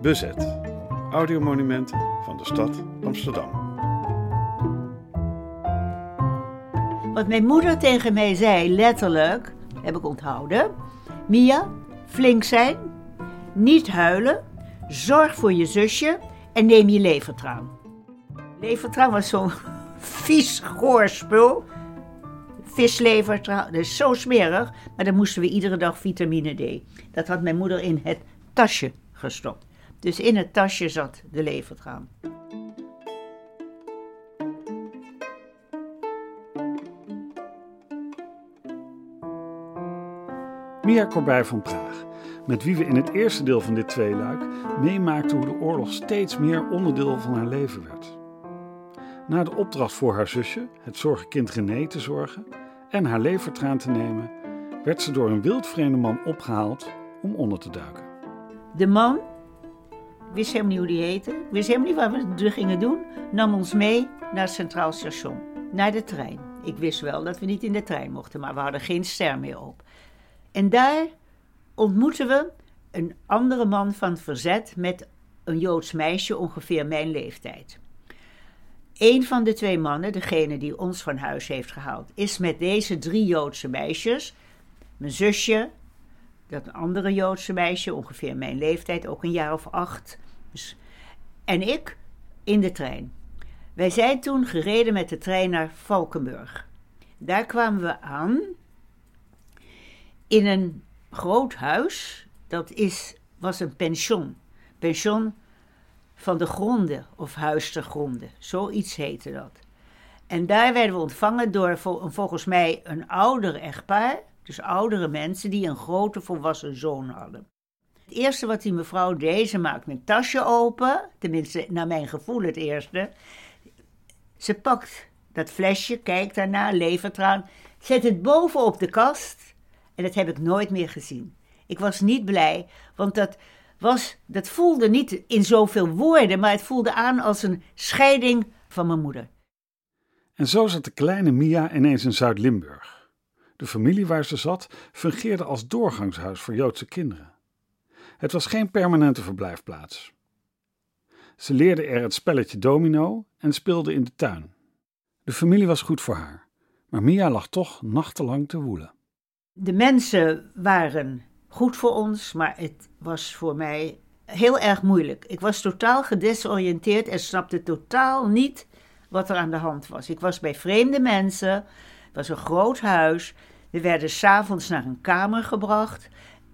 Bezet. Audiomonumenten van de stad Amsterdam. Wat mijn moeder tegen mij zei, letterlijk, heb ik onthouden. Mia, flink zijn, niet huilen, zorg voor je zusje en neem je levertraan. Levertraan was zo'n vies, goor spul. Vislevertraan, dat is zo smerig, maar dan moesten we iedere dag vitamine D. Dat had mijn moeder in het tasje gestopt. Dus in het tasje zat de levertraan. Mia Corbij van Praag, met wie we in het eerste deel van dit tweeluik meemaakten hoe de oorlog steeds meer onderdeel van haar leven werd. Na de opdracht voor haar zusje, het zorgenkind René te zorgen en haar levertraan te nemen, werd ze door een wildvreemde man opgehaald om onder te duiken. De man, wist helemaal niet hoe die heette, wist helemaal niet wat we gingen doen, nam ons mee naar het Centraal Station, naar de trein. Ik wist wel dat we niet in de trein mochten, maar we hadden geen ster meer op. En daar ontmoetten we een andere man van het verzet met een Joods meisje ongeveer mijn leeftijd. Een van de twee mannen, degene die ons van huis heeft gehaald, is met deze drie Joodse meisjes, mijn zusje, dat andere Joodse meisje, ongeveer mijn leeftijd, ook een jaar of acht, dus, en ik in de trein. Wij zijn toen gereden met de trein naar Valkenburg. Daar kwamen we aan in een groot huis. Dat is, was een pension. Pension van de gronden of huis de gronden. Zoiets heette dat. En daar werden we ontvangen door volgens mij een ouder echtpaar. Dus oudere mensen die een grote volwassen zoon hadden. Het eerste wat die mevrouw deed, ze maakt mijn tasje open. Tenminste, naar mijn gevoel het eerste. Ze pakt dat flesje, kijkt daarna, levert eraan. Zet het boven op de kast. En dat heb ik nooit meer gezien. Ik was niet blij, want dat, was, dat voelde niet in zoveel woorden, maar het voelde aan als een scheiding van mijn moeder. En zo zat de kleine Mia ineens in Zuid-Limburg. De familie waar ze zat fungeerde als doorgangshuis voor Joodse kinderen. Het was geen permanente verblijfplaats. Ze leerde er het spelletje domino en speelde in de tuin. De familie was goed voor haar, maar Mia lag toch nachtenlang te woelen. De mensen waren goed voor ons, maar het was voor mij heel erg moeilijk. Ik was totaal gedesoriënteerd en snapte totaal niet wat er aan de hand was. Ik was bij vreemde mensen, was een groot huis. We werden s'avonds naar een kamer gebracht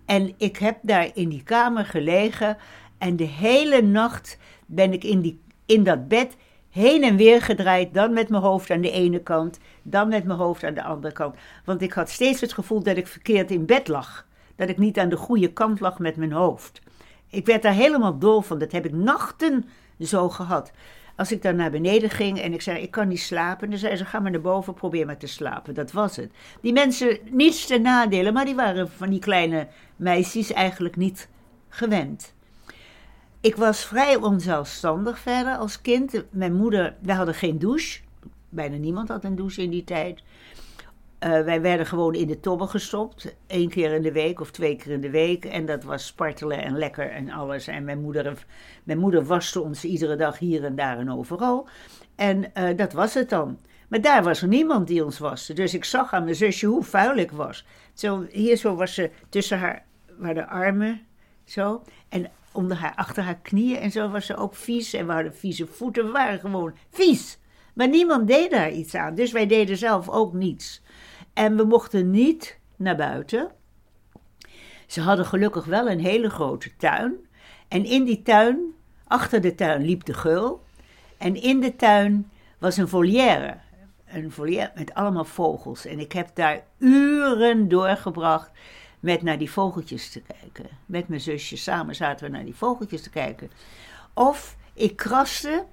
en ik heb daar in die kamer gelegen en de hele nacht ben ik in, die, in dat bed heen en weer gedraaid. Dan met mijn hoofd aan de ene kant, dan met mijn hoofd aan de andere kant. Want ik had steeds het gevoel dat ik verkeerd in bed lag. Dat ik niet aan de goede kant lag met mijn hoofd. Ik werd daar helemaal dol van. Dat heb ik nachten zo gehad. Als ik dan naar beneden ging en ik zei: Ik kan niet slapen. Dan zei ze: Ga maar naar boven, probeer maar te slapen. Dat was het. Die mensen, niets te nadelen, maar die waren van die kleine meisjes eigenlijk niet gewend. Ik was vrij onzelfstandig verder als kind. Mijn moeder, wij hadden geen douche. Bijna niemand had een douche in die tijd. Uh, wij werden gewoon in de tobbe gestopt. Eén keer in de week of twee keer in de week. En dat was spartelen en lekker en alles. En mijn moeder, mijn moeder waste ons iedere dag hier en daar en overal. En uh, dat was het dan. Maar daar was er niemand die ons waste. Dus ik zag aan mijn zusje hoe vuil ik was. Zo, hier zo was ze tussen haar, waar de armen, zo. En onder haar, achter haar knieën en zo was ze ook vies. En we hadden vieze voeten. We waren gewoon vies. Maar niemand deed daar iets aan. Dus wij deden zelf ook niets. En we mochten niet naar buiten. Ze hadden gelukkig wel een hele grote tuin. En in die tuin, achter de tuin, liep de geul. En in de tuin was een volière. Een volière met allemaal vogels. En ik heb daar uren doorgebracht met naar die vogeltjes te kijken. Met mijn zusje samen zaten we naar die vogeltjes te kijken. Of ik kraste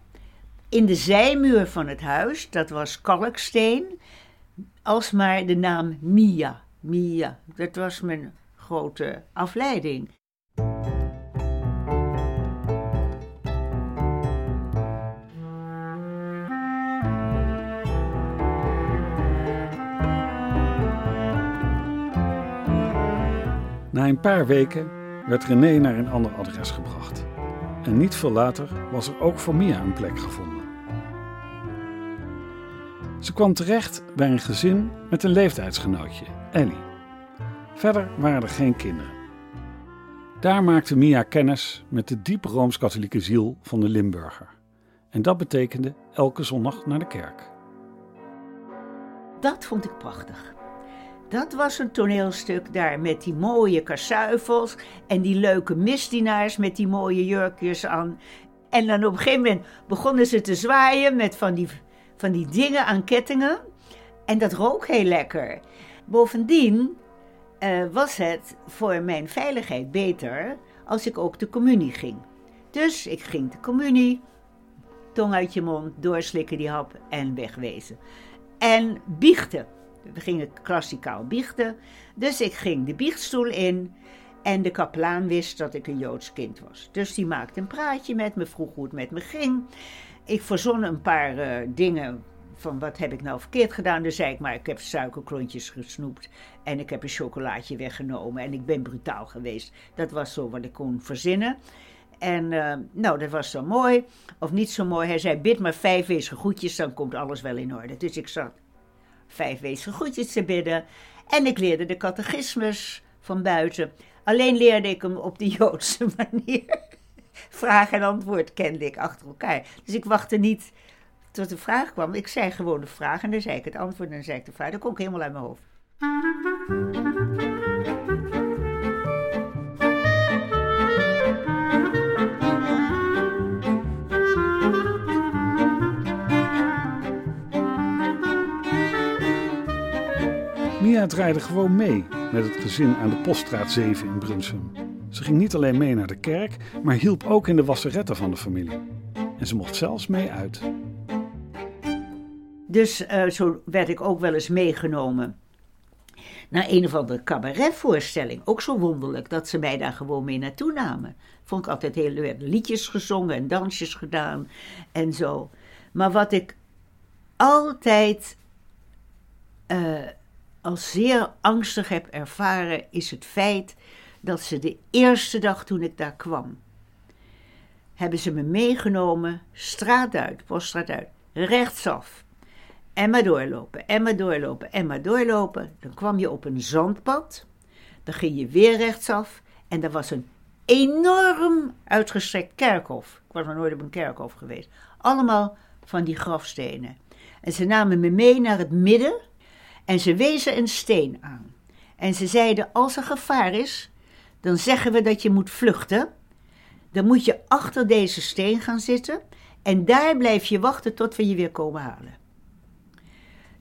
in de zijmuur van het huis, dat was kalksteen, alsmaar de naam Mia. Mia, dat was mijn grote afleiding. Na een paar weken werd René naar een ander adres gebracht. En niet veel later was er ook voor Mia een plek gevonden. Ze kwam terecht bij een gezin met een leeftijdsgenootje, Ellie. Verder waren er geen kinderen. Daar maakte Mia kennis met de diep rooms-katholieke ziel van de Limburger. En dat betekende elke zondag naar de kerk. Dat vond ik prachtig. Dat was een toneelstuk daar met die mooie kasuivels en die leuke misdienaars met die mooie jurkjes aan. En dan op een gegeven moment begonnen ze te zwaaien met van die, van die dingen aan kettingen. En dat rook heel lekker. Bovendien uh, was het voor mijn veiligheid beter als ik ook de communie ging. Dus ik ging de communie, tong uit je mond, doorslikken die hap en wegwezen. En biechten. We gingen klassikaal biechten. Dus ik ging de biechtstoel in en de kapelaan wist dat ik een Joods kind was. Dus die maakte een praatje met me, vroeg hoe het met me ging. Ik verzon een paar uh, dingen van wat heb ik nou verkeerd gedaan. Dan zei ik maar, ik heb suikerklontjes gesnoept en ik heb een chocolaatje weggenomen en ik ben brutaal geweest. Dat was zo wat ik kon verzinnen. En uh, nou, dat was zo mooi. Of niet zo mooi. Hij zei, bid maar vijf wezen goedjes, dan komt alles wel in orde. Dus ik zat vijf wezen goedjes te bidden. En ik leerde de catechismus van buiten. Alleen leerde ik hem op de Joodse manier. Vraag en antwoord kende ik achter elkaar. Dus ik wachtte niet tot de vraag kwam. Ik zei gewoon de vraag en dan zei ik het antwoord en dan zei ik de vraag. Dat kon ik helemaal uit mijn hoofd. Mia draaide gewoon mee met het gezin aan de Poststraat 7 in Brunsum. Ze ging niet alleen mee naar de kerk, maar hielp ook in de wasseretten van de familie. En ze mocht zelfs mee uit. Dus uh, zo werd ik ook wel eens meegenomen naar een of andere cabaretvoorstelling. Ook zo wonderlijk dat ze mij daar gewoon mee naartoe namen. Vond ik altijd heel leuk. Liedjes gezongen en dansjes gedaan en zo. Maar wat ik altijd uh, als zeer angstig heb ervaren, is het feit dat ze de eerste dag toen ik daar kwam, hebben ze me meegenomen, straat uit, poststraat uit, rechtsaf. En maar doorlopen, en maar doorlopen, en maar doorlopen. Dan kwam je op een zandpad. Dan ging je weer rechtsaf. En er was een enorm uitgestrekt kerkhof. Ik was nog nooit op een kerkhof geweest. Allemaal van die grafstenen. En ze namen me mee naar het midden. En ze wezen een steen aan. En ze zeiden: Als er gevaar is, dan zeggen we dat je moet vluchten. Dan moet je achter deze steen gaan zitten. En daar blijf je wachten tot we je weer komen halen.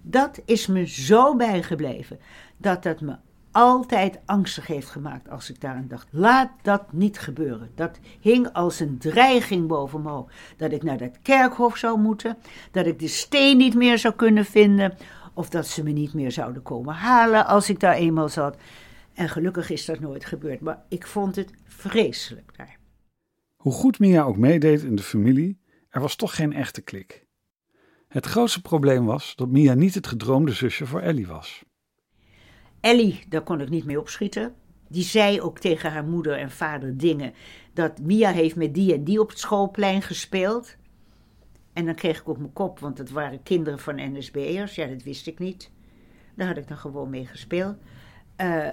Dat is me zo bijgebleven dat dat me altijd angstig heeft gemaakt als ik daaraan dacht. Laat dat niet gebeuren. Dat hing als een dreiging boven me Dat ik naar dat kerkhof zou moeten, dat ik de steen niet meer zou kunnen vinden, of dat ze me niet meer zouden komen halen als ik daar eenmaal zat. En gelukkig is dat nooit gebeurd, maar ik vond het vreselijk daar. Hoe goed Mia ook meedeed in de familie, er was toch geen echte klik. Het grootste probleem was dat Mia niet het gedroomde zusje voor Ellie was. Ellie, daar kon ik niet mee opschieten. Die zei ook tegen haar moeder en vader dingen. Dat Mia heeft met die en die op het schoolplein gespeeld. En dan kreeg ik op mijn kop, want het waren kinderen van NSB'ers. Ja, dat wist ik niet. Daar had ik dan gewoon mee gespeeld. Uh,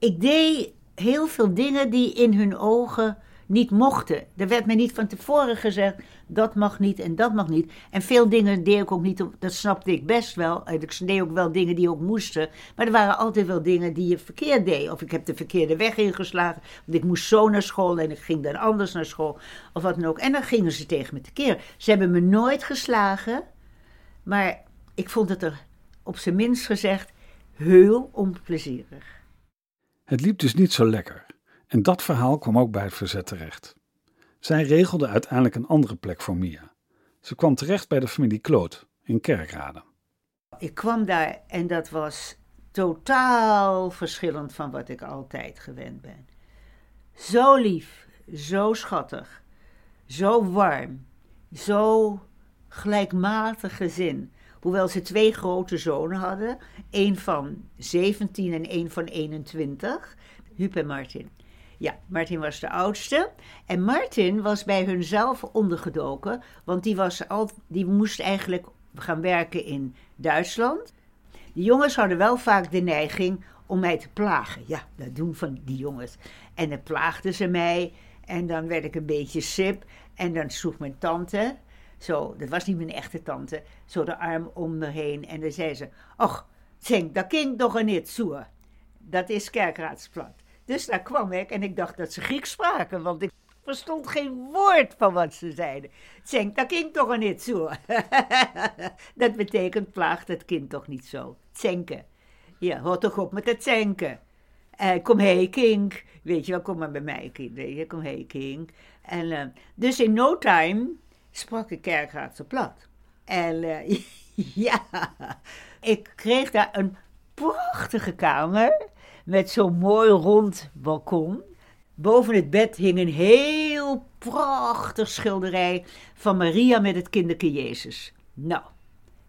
ik deed heel veel dingen die in hun ogen niet mochten. Er werd me niet van tevoren gezegd, dat mag niet en dat mag niet. En veel dingen deed ik ook niet, dat snapte ik best wel. Ik deed ook wel dingen die ook moesten. Maar er waren altijd wel dingen die je verkeerd deed. Of ik heb de verkeerde weg ingeslagen. Want ik moest zo naar school en ik ging dan anders naar school. Of wat dan ook. En dan gingen ze tegen me tekeer. Ze hebben me nooit geslagen. Maar ik vond het er op zijn minst gezegd heel onplezierig. Het liep dus niet zo lekker. En dat verhaal kwam ook bij het verzet terecht. Zij regelde uiteindelijk een andere plek voor Mia. Ze kwam terecht bij de familie Kloot in Kerkrade. Ik kwam daar en dat was totaal verschillend van wat ik altijd gewend ben. Zo lief, zo schattig, zo warm, zo gelijkmatig gezin. Hoewel ze twee grote zonen hadden, één van 17 en één van 21, Huub en Martin. Ja, Martin was de oudste. En Martin was bij hunzelf ondergedoken, want die, was al, die moest eigenlijk gaan werken in Duitsland. De jongens hadden wel vaak de neiging om mij te plagen. Ja, dat doen van die jongens. En dan plaagden ze mij en dan werd ik een beetje sip. En dan sloeg mijn tante, zo, dat was niet mijn echte tante, zo de arm om me heen. En dan zei ze, och, zeng, dat kind toch niet zo. Dat is kerkraadsplat. Dus daar kwam ik en ik dacht dat ze Grieks spraken, want ik verstond geen woord van wat ze zeiden. Zeng, dat kind toch niet zo. dat betekent plaagt het kind toch niet zo. Zenken. Ja, houd toch op met het zenken. Uh, kom heen, kink. Weet je wel, kom maar bij mij, kind. Kom heen, kink. En, uh, dus in no time sprak ik Kerkraadse plat. En uh, ja, ik kreeg daar een prachtige kamer met zo'n mooi rond balkon. Boven het bed hing een heel prachtig schilderij van Maria met het kinderke Jezus. Nou,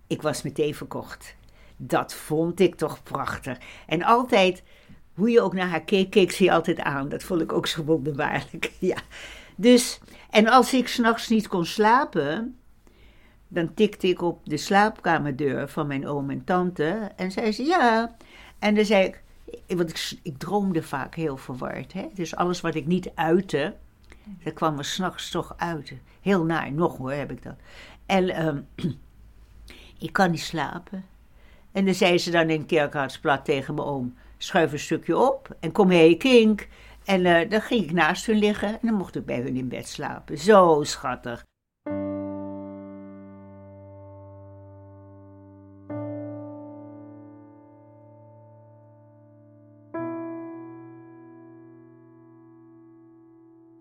ik was meteen verkocht. Dat vond ik toch prachtig. En altijd, hoe je ook naar haar keek, keek ze je altijd aan. Dat vond ik ook zo wonderbaarlijk. Ja. Dus, en als ik s'nachts niet kon slapen, dan tikte ik op de slaapkamerdeur van mijn oom en tante. En zei ze ja. En dan zei ik, want ik, ik droomde vaak heel verward. Hè? Dus alles wat ik niet uitte, dat kwam er s'nachts toch uit. Heel naar, nog hoor heb ik dat. En um, ik kan niet slapen. En dan zei ze dan in Kerkhartsplat tegen mijn oom: schuif een stukje op en kom heen, kink. En uh, dan ging ik naast hun liggen en dan mocht ik bij hun in bed slapen. Zo schattig.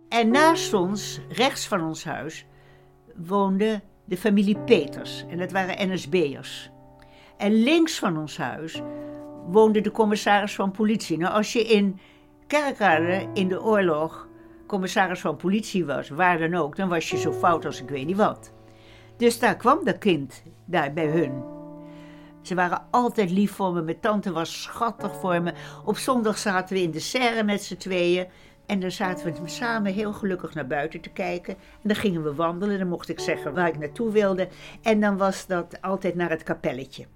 En naast ons, rechts van ons huis, woonde de familie Peters. En dat waren NSB'ers. En links van ons huis woonde de commissaris van politie. Nou, als je in Kerkrade in de oorlog commissaris van politie was, waar dan ook, dan was je zo fout als ik weet niet wat. Dus daar kwam dat kind, daar bij hun. Ze waren altijd lief voor me. Mijn tante was schattig voor me. Op zondag zaten we in de serre met z'n tweeën. En dan zaten we samen heel gelukkig naar buiten te kijken. En dan gingen we wandelen. Dan mocht ik zeggen waar ik naartoe wilde. En dan was dat altijd naar het kapelletje.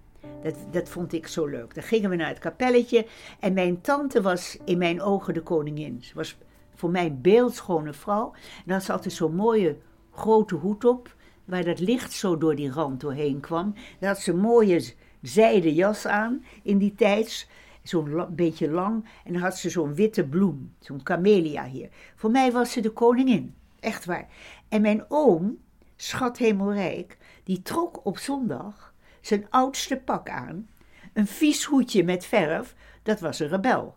Dat, dat vond ik zo leuk. Dan gingen we naar het kapelletje. En mijn tante was in mijn ogen de koningin. Ze was voor mij een beeldschone vrouw. En dan had ze altijd zo'n mooie grote hoed op. Waar dat licht zo door die rand doorheen kwam. Dan had ze een mooie zijden jas aan in die tijd zo'n beetje lang. En dan had ze zo'n witte bloem, zo'n camellia hier. Voor mij was ze de koningin, echt waar. En mijn oom, schat hemelrijk, die trok op zondag zijn oudste pak aan. Een vies hoedje met verf, dat was een rebel.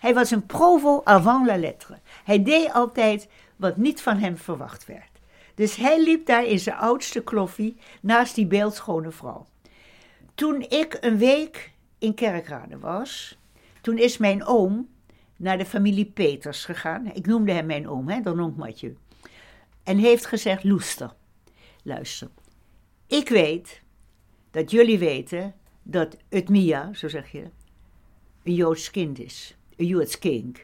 Hij was een provo avant la lettre. Hij deed altijd wat niet van hem verwacht werd. Dus hij liep daar in zijn oudste kloffie naast die beeldschone vrouw. Toen ik een week in Kerkrade was, toen is mijn oom naar de familie Peters gegaan. Ik noemde hem mijn oom, hè, dan Matje. En heeft gezegd, Loester, luister, ik weet dat jullie weten dat het Mia, zo zeg je, een Joods kind is. Een Joods kind.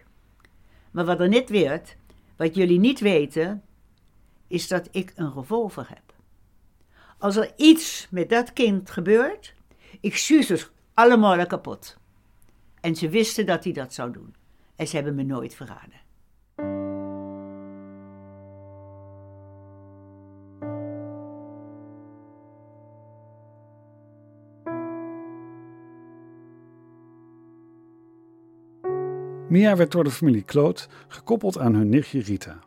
Maar wat er niet weet, wat jullie niet weten, is dat ik een revolver heb. Als er iets met dat kind gebeurt, ik het allemaal kapot. En ze wisten dat hij dat zou doen. En ze hebben me nooit verraden. Mia werd door de familie Kloot gekoppeld aan hun nichtje Rita.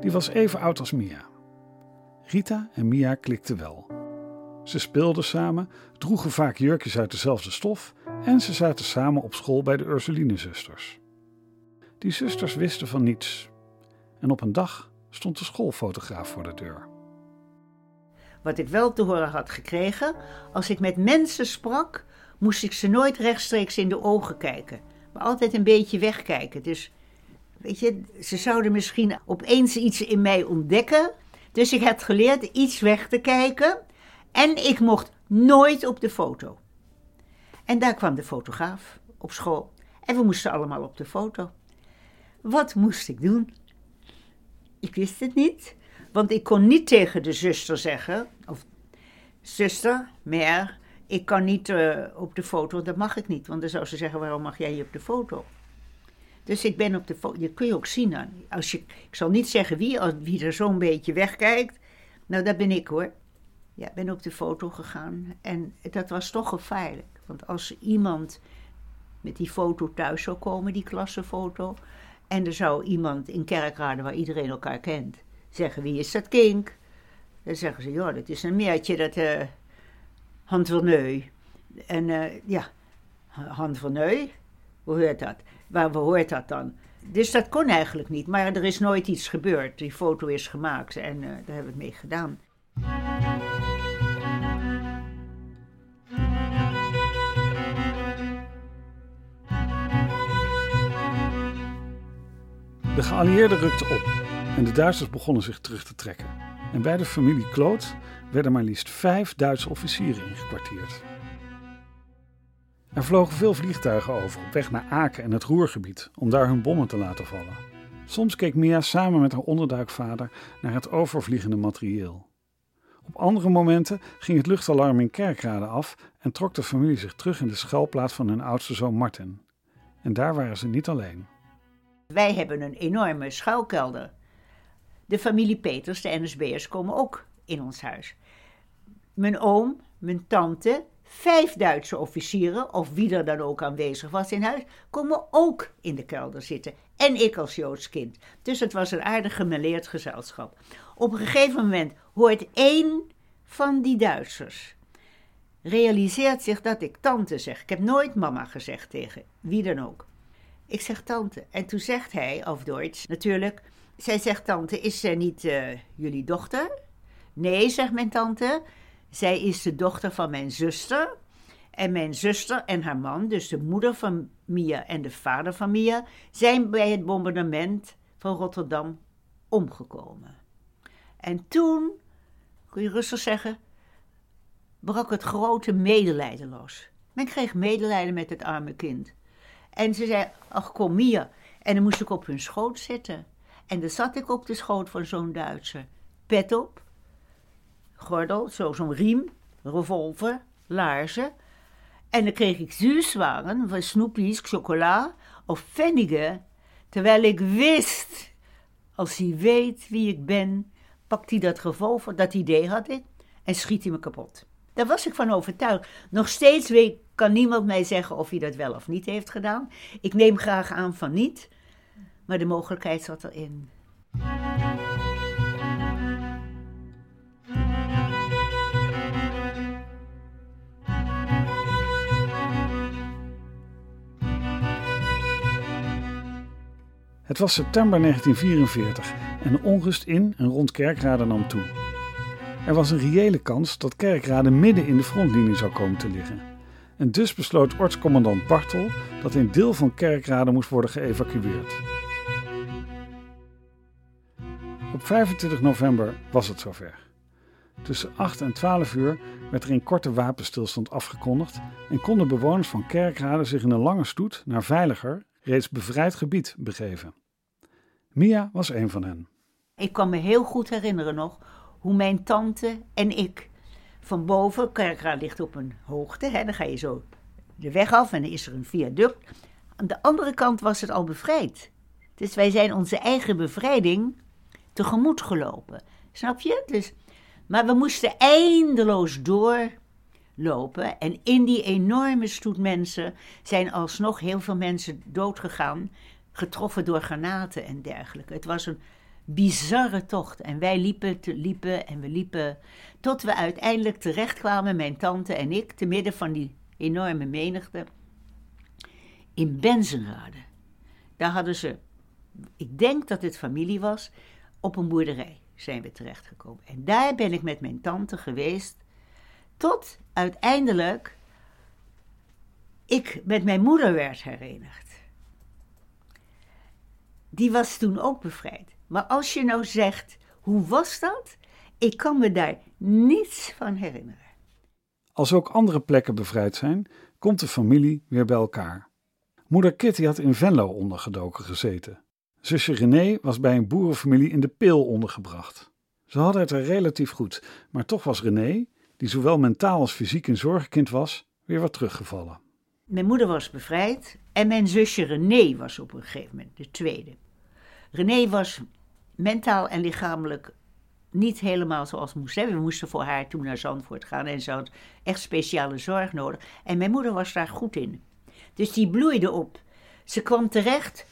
Die was even oud als Mia. Rita en Mia klikten wel. Ze speelden samen, droegen vaak jurkjes uit dezelfde stof en ze zaten samen op school bij de Ursuline-zusters. Die zusters wisten van niets. En op een dag stond de schoolfotograaf voor de deur. Wat ik wel te horen had gekregen, als ik met mensen sprak, moest ik ze nooit rechtstreeks in de ogen kijken, altijd een beetje wegkijken. Dus weet je, ze zouden misschien opeens iets in mij ontdekken. Dus ik had geleerd iets weg te kijken en ik mocht nooit op de foto. En daar kwam de fotograaf op school. En we moesten allemaal op de foto. Wat moest ik doen? Ik wist het niet, want ik kon niet tegen de zuster zeggen, of zuster, meer, ik kan niet uh, op de foto, dat mag ik niet, want dan zou ze zeggen, waarom mag jij hier op de foto? Dus ik ben op de foto, je kun je ook zien aan, als je, ik zal niet zeggen wie, wie er zo'n beetje wegkijkt, nou dat ben ik hoor. Ja, ben op de foto gegaan en dat was toch gevaarlijk, want als iemand met die foto thuis zou komen, die klassenfoto, en er zou iemand in Kerkrade, waar iedereen elkaar kent, zeggen: Wie is dat kink? Dan zeggen ze: Ja, dat is een meertje, dat uh, Han Verneu. En uh, ja, Han Verneu, hoe hoort dat? Waar hoort dat dan? Dus dat kon eigenlijk niet, maar er is nooit iets gebeurd. Die foto is gemaakt en uh, daar hebben we het mee gedaan. De geallieerden rukten op en de Duitsers begonnen zich terug te trekken. En bij de familie Kloot werden maar liefst vijf Duitse officieren ingekwartierd. Er vlogen veel vliegtuigen over op weg naar Aken en het Roergebied om daar hun bommen te laten vallen. Soms keek Mia samen met haar onderduikvader naar het overvliegende materieel. Op andere momenten ging het luchtalarm in Kerkrade af en trok de familie zich terug in de schuilplaats van hun oudste zoon Martin. En daar waren ze niet alleen. Wij hebben een enorme schuilkelder. De familie Peters, de NSB'ers, komen ook in ons huis. Mijn oom, mijn tante, vijf Duitse officieren, of wie er dan ook aanwezig was in huis, komen ook in de kelder zitten. En ik als Joods kind. Dus het was een aardig gemeleerd gezelschap. Op een gegeven moment hoort één van die Duitsers. Realiseert zich dat ik tante zeg. Ik heb nooit mama gezegd tegen wie dan ook. Ik zeg tante. En toen zegt hij, of Duits natuurlijk, zij zegt tante, is zij niet uh, jullie dochter? Nee, zegt mijn tante, zij is de dochter van mijn zuster. En mijn zuster en haar man, dus de moeder van Mia en de vader van Mia, zijn bij het bombardement van Rotterdam omgekomen. En toen, kun je rustig zeggen, brak het grote medelijden los. Men kreeg medelijden met het arme kind. En ze zei, ach kom Mia. En dan moest ik op hun schoot zitten. En dan zat ik op de schoot van zo'n Duitser. Pet op, gordel, zo'n riem, revolver, laarzen. En dan kreeg ik zuurzwaren van snoepjes, chocola of pfennigen. Terwijl ik wist, als hij weet wie ik ben, pakt hij dat revolver, dat idee had ik, en schiet hij me kapot. Daar was ik van overtuigd. Nog steeds weet, kan niemand mij zeggen of hij dat wel of niet heeft gedaan. Ik neem graag aan van niet, maar de mogelijkheid zat erin. Het was september 1944 en de onrust in en rond Kerkrade nam toe. Er was een reële kans dat Kerkrade midden in de frontlinie zou komen te liggen. En dus besloot ortscommandant Bartel dat een deel van Kerkrade moest worden geëvacueerd. Op 25 november was het zover. Tussen 8 en 12 uur werd er een korte wapenstilstand afgekondigd en konden bewoners van Kerkrade zich in een lange stoet naar veiliger, reeds bevrijd gebied begeven. Mia was een van hen. Ik kan me heel goed herinneren nog hoe mijn tante en ik van boven, Kerkrade ligt op een hoogte, hè, dan ga je zo de weg af en dan is er een viaduct. Aan de andere kant was het al bevrijd. Dus wij zijn onze eigen bevrijding tegemoet gelopen. Snap je? Dus, maar we moesten eindeloos doorlopen. En in die enorme stoet mensen zijn alsnog heel veel mensen doodgegaan. Getroffen door granaten en dergelijke. Het was een bizarre tocht. En wij liepen, te, liepen en we liepen. Tot we uiteindelijk terechtkwamen, mijn tante en ik, te midden van die enorme menigte. In Benzenrade. Daar hadden ze, ik denk dat het familie was, op een boerderij zijn we terechtgekomen. En daar ben ik met mijn tante geweest. Tot uiteindelijk ik met mijn moeder werd herenigd. Die was toen ook bevrijd. Maar als je nou zegt, hoe was dat? Ik kan me daar niets van herinneren. Als ook andere plekken bevrijd zijn, komt de familie weer bij elkaar. Moeder Kitty had in Venlo ondergedoken gezeten. Zusje René was bij een boerenfamilie in de Peel ondergebracht. Ze hadden het er relatief goed, maar toch was René, die zowel mentaal als fysiek een zorgkind was, weer wat teruggevallen. Mijn moeder was bevrijd en mijn zusje René was op een gegeven moment de tweede. René was mentaal en lichamelijk niet helemaal zoals moest zijn. We moesten voor haar toen naar Zandvoort gaan en ze had echt speciale zorg nodig. En mijn moeder was daar goed in. Dus die bloeide op. Ze kwam terecht.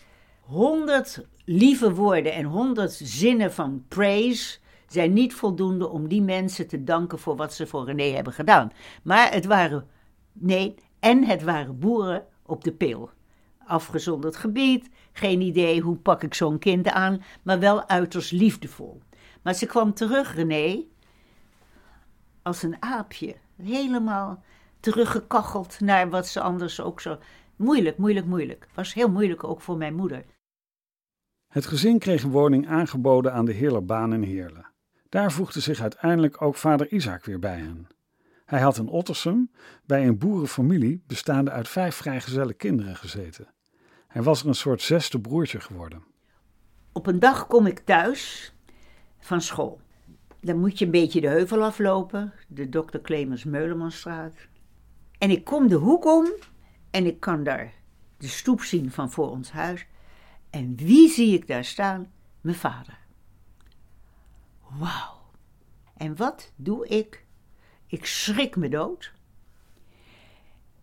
Honderd lieve woorden en honderd zinnen van praise zijn niet voldoende om die mensen te danken voor wat ze voor René hebben gedaan. Maar het waren, nee, en het waren boeren op de pil. Afgezonderd gebied, geen idee hoe pak ik zo'n kind aan, maar wel uiterst liefdevol. Maar ze kwam terug, René, als een aapje, helemaal teruggekacheld naar wat ze anders ook zo. Moeilijk, moeilijk, moeilijk. Was heel moeilijk ook voor mijn moeder. Het gezin kreeg een woning aangeboden aan de Heerlerbaan in Heerlen. Daar voegde zich uiteindelijk ook vader Isaac weer bij hen. Hij had in Ottersum bij een boerenfamilie bestaande uit vijf vrijgezelle kinderen gezeten. Hij was er een soort zesde broertje geworden. Op een dag kom ik thuis van school. Dan moet je een beetje de heuvel aflopen, de Dr. Clemens Meulemanstraat. En ik kom de hoek om en ik kan daar de stoep zien van voor ons huis. En wie zie ik daar staan? Mijn vader. Wauw. En wat doe ik? Ik schrik me dood.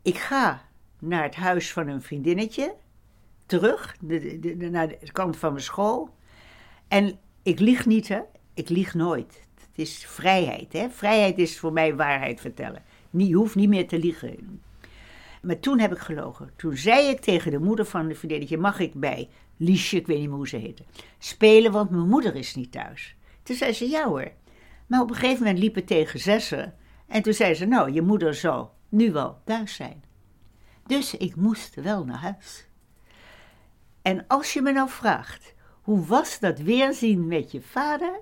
Ik ga naar het huis van een vriendinnetje, terug de, de, naar de kant van mijn school. En ik lieg niet, hè? Ik lieg nooit. Het is vrijheid, hè? Vrijheid is voor mij waarheid vertellen. Je hoeft niet meer te liegen. Maar toen heb ik gelogen. Toen zei ik tegen de moeder van de vriendinnetje: Mag ik bij Liesje, ik weet niet meer hoe ze heette, spelen, want mijn moeder is niet thuis. Toen zei ze: Ja hoor. Maar op een gegeven moment liep het tegen zessen. En toen zei ze: Nou, je moeder zal nu wel thuis zijn. Dus ik moest wel naar huis. En als je me nou vraagt: Hoe was dat weerzien met je vader?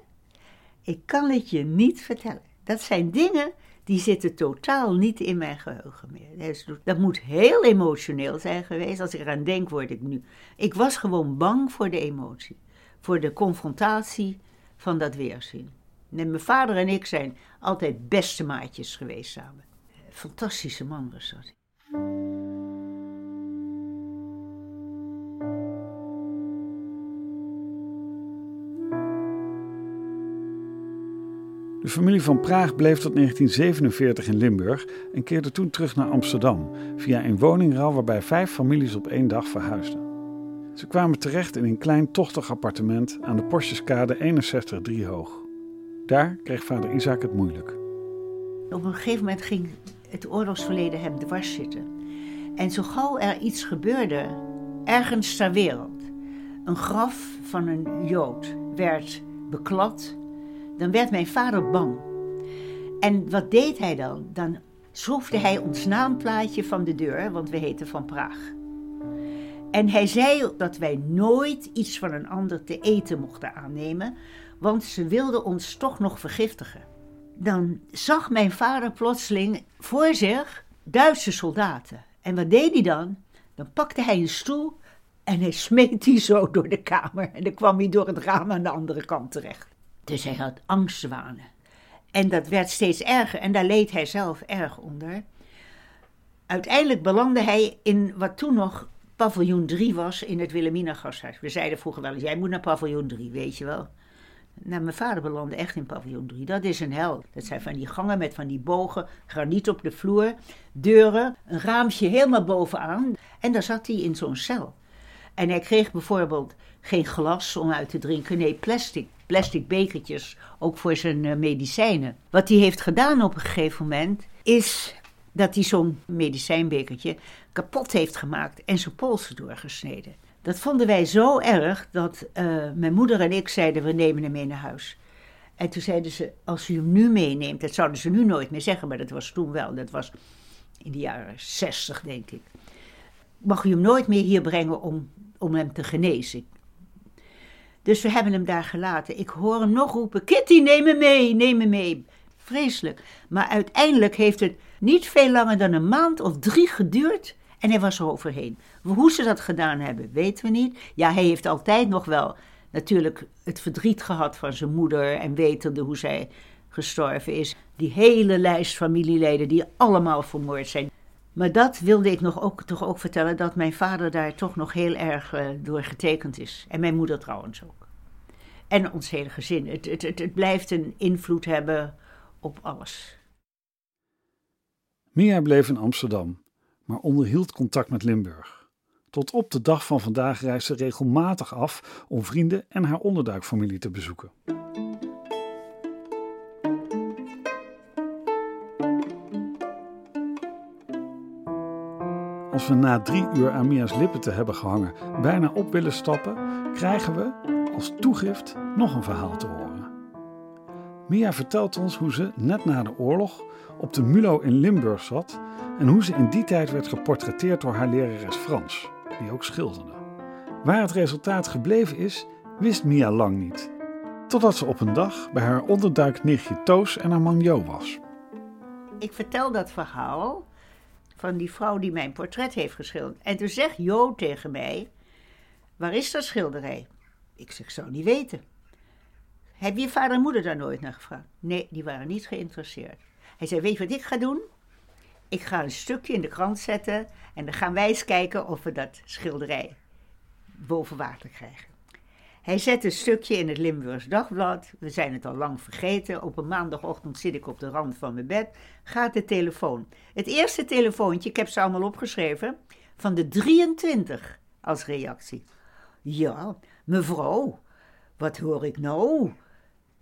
Ik kan het je niet vertellen. Dat zijn dingen die zitten totaal niet in mijn geheugen meer. Dat moet heel emotioneel zijn geweest. Als ik eraan denk, word ik nu. Ik was gewoon bang voor de emotie, voor de confrontatie van dat weerzien. En mijn vader en ik zijn altijd beste maatjes geweest samen. Fantastische man was dat. De familie van Praag bleef tot 1947 in Limburg en keerde toen terug naar Amsterdam via een woningruil waarbij vijf families op één dag verhuisden. Ze kwamen terecht in een klein tochtig appartement aan de Postjeskade 61 Driehoog. Daar kreeg vader Isaac het moeilijk. Op een gegeven moment ging het oorlogsverleden hem dwars zitten. En zo gauw er iets gebeurde, ergens ter wereld, een graf van een Jood werd beklad dan werd mijn vader bang. En wat deed hij dan? Dan schroefde hij ons naamplaatje van de deur, want we heten van Praag. En hij zei dat wij nooit iets van een ander te eten mochten aannemen, want ze wilden ons toch nog vergiftigen. Dan zag mijn vader plotseling voor zich Duitse soldaten. En wat deed hij dan? Dan pakte hij een stoel en hij smeet die zo door de kamer. En dan kwam hij door het raam aan de andere kant terecht. Dus hij had angstzwanen. En dat werd steeds erger en daar leed hij zelf erg onder. Uiteindelijk belandde hij in wat toen nog paviljoen 3 was in het Wilhelmina gasthuis. We zeiden vroeger wel eens, jij moet naar paviljoen 3, weet je wel. Nou, mijn vader belandde echt in paviljoen 3. Dat is een hel. Dat zijn van die gangen met van die bogen, graniet op de vloer, deuren, een raampje helemaal bovenaan. En daar zat hij in zo'n cel. En hij kreeg bijvoorbeeld geen glas om uit te drinken, nee, plastic plastic bekertjes, ook voor zijn eh, medicijnen. Wat hij heeft gedaan op een gegeven moment, is dat hij zo'n medicijnbekertje kapot heeft gemaakt en zijn polsen doorgesneden. Dat vonden wij zo erg dat uh, mijn moeder en ik zeiden: we nemen hem mee naar huis. En toen zeiden ze: als u hem nu meeneemt, dat zouden ze nu nooit meer zeggen, maar dat was toen wel. Dat was in de jaren zestig, denk ik. Mag u hem nooit meer hier brengen om, om hem te genezen? Dus we hebben hem daar gelaten. Ik hoor hem nog roepen: Kitty, neem me mee, neem me mee. Vreselijk. Maar uiteindelijk heeft het niet veel langer dan een maand of drie geduurd. En hij was er overheen. Hoe ze dat gedaan hebben, weten we niet. Ja, hij heeft altijd nog wel natuurlijk het verdriet gehad van zijn moeder en wetende hoe zij gestorven is. Die hele lijst familieleden die allemaal vermoord zijn. Maar dat wilde ik nog ook, toch ook vertellen, dat mijn vader daar toch nog heel erg uh, door getekend is. En mijn moeder trouwens ook. En ons hele gezin. Het, het, het, het blijft een invloed hebben op alles. Mia bleef in Amsterdam, maar onderhield contact met Limburg. Tot op de dag van vandaag reist ze regelmatig af om vrienden en haar onderduikfamilie te bezoeken. Als we na drie uur aan Mia's lippen te hebben gehangen bijna op willen stappen, krijgen we, als toegift, nog een verhaal te horen. Mia vertelt ons hoe ze, net na de oorlog, op de Mulo in Limburg zat en hoe ze in die tijd werd geportretteerd door haar lerares Frans, die ook schilderde. Waar het resultaat gebleven is, wist Mia lang niet. Totdat ze op een dag bij haar onderduiknichtje Toos en haar man Jo was. Ik vertel dat verhaal van die vrouw die mijn portret heeft geschilderd. En toen zegt Jo tegen mij: Waar is dat schilderij? Ik zeg: zou niet weten. Heb je vader en moeder daar nooit naar gevraagd? Nee, die waren niet geïnteresseerd. Hij zei: Weet je wat ik ga doen? Ik ga een stukje in de krant zetten en dan gaan wij eens kijken of we dat schilderij boven water krijgen. Hij zet een stukje in het Limburgs Dagblad. We zijn het al lang vergeten. Op een maandagochtend zit ik op de rand van mijn bed. Gaat de telefoon. Het eerste telefoontje, ik heb ze allemaal opgeschreven, van de 23 als reactie. Ja, mevrouw, wat hoor ik nou?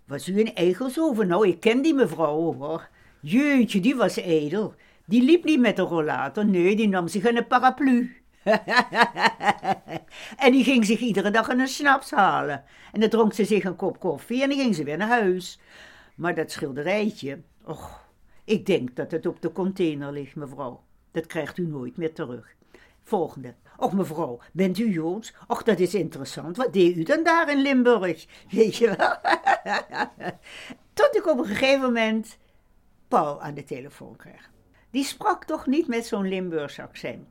Was u in Egelshoven? Nou, ik ken die mevrouw hoor. Jeetje, die was edel. Die liep niet met een rollator, nee, die nam zich een paraplu. en die ging zich iedere dag een snaps halen. En dan dronk ze zich een kop koffie en dan ging ze weer naar huis. Maar dat schilderijtje, och, ik denk dat het op de container ligt, mevrouw. Dat krijgt u nooit meer terug. Volgende. Och, mevrouw, bent u Joods? Och, dat is interessant. Wat deed u dan daar in Limburg? Weet je wel? Tot ik op een gegeven moment Paul aan de telefoon kreeg. Die sprak toch niet met zo'n Limburgs accent.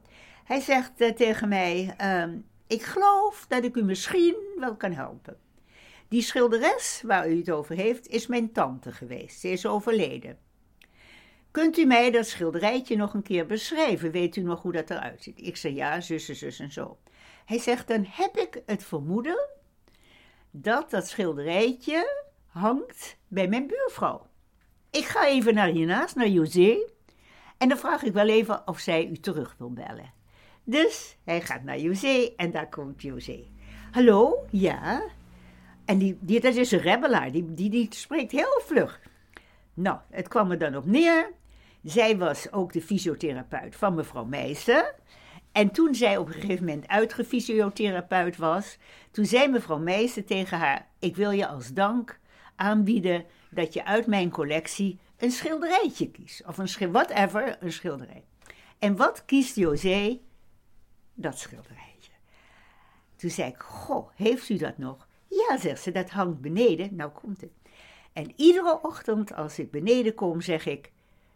Hij zegt uh, tegen mij: uh, Ik geloof dat ik u misschien wel kan helpen. Die schilderes waar u het over heeft, is mijn tante geweest. Ze is overleden. Kunt u mij dat schilderijtje nog een keer beschrijven? Weet u nog hoe dat eruit ziet? Ik zeg ja, zus, zus en zo. Hij zegt: Dan heb ik het vermoeden dat dat schilderijtje hangt bij mijn buurvrouw. Ik ga even naar hiernaast, naar José. En dan vraag ik wel even of zij u terug wil bellen. Dus hij gaat naar José en daar komt José. Hallo, ja. En die, dat is een rebelaar, die, die, die spreekt heel vlug. Nou, het kwam er dan op neer. Zij was ook de fysiotherapeut van mevrouw Meijsen. En toen zij op een gegeven moment uitgefysiotherapeut was, toen zei mevrouw Meijsen tegen haar: Ik wil je als dank aanbieden dat je uit mijn collectie een schilderijtje kiest. Of een whatever, een schilderij. En wat kiest José? Dat schilderijtje. Toen zei ik, goh, heeft u dat nog? Ja, zegt ze, dat hangt beneden. Nou komt het. En iedere ochtend als ik beneden kom, zeg ik,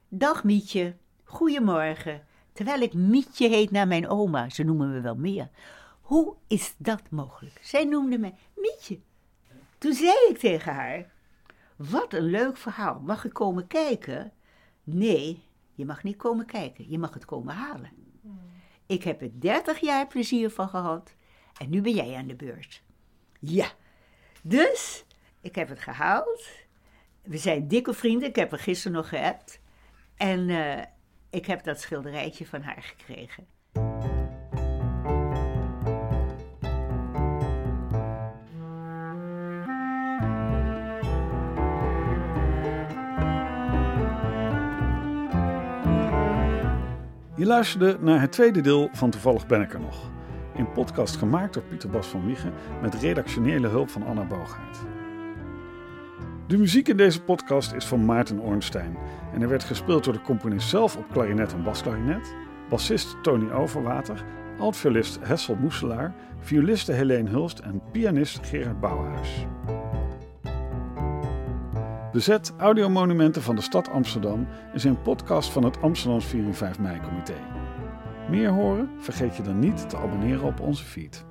dag Mietje, goedemorgen. Terwijl ik Mietje heet naar mijn oma, ze noemen me wel meer. Hoe is dat mogelijk? Zij noemde me Mietje. Toen zei ik tegen haar, wat een leuk verhaal, mag ik komen kijken? Nee, je mag niet komen kijken, je mag het komen halen. Ik heb er 30 jaar plezier van gehad en nu ben jij aan de beurt. Ja, dus ik heb het gehaald. We zijn dikke vrienden, ik heb er gisteren nog gehad. En uh, ik heb dat schilderijtje van haar gekregen. Je luisterde naar het tweede deel van Toevallig ben ik er nog. Een podcast gemaakt door Pieter Bas van Wiegen met redactionele hulp van Anna Boogaard. De muziek in deze podcast is van Maarten Ornstein en er werd gespeeld door de componist zelf op klarinet en basklarinet, bassist Tony Overwater, altviolist Hessel Moeselaar, violiste Helene Hulst en pianist Gerard Bouwhuis. Bezet Audiomonumenten van de stad Amsterdam is een podcast van het Amsterdams 4 5 mei-comité. Meer horen? Vergeet je dan niet te abonneren op onze feed.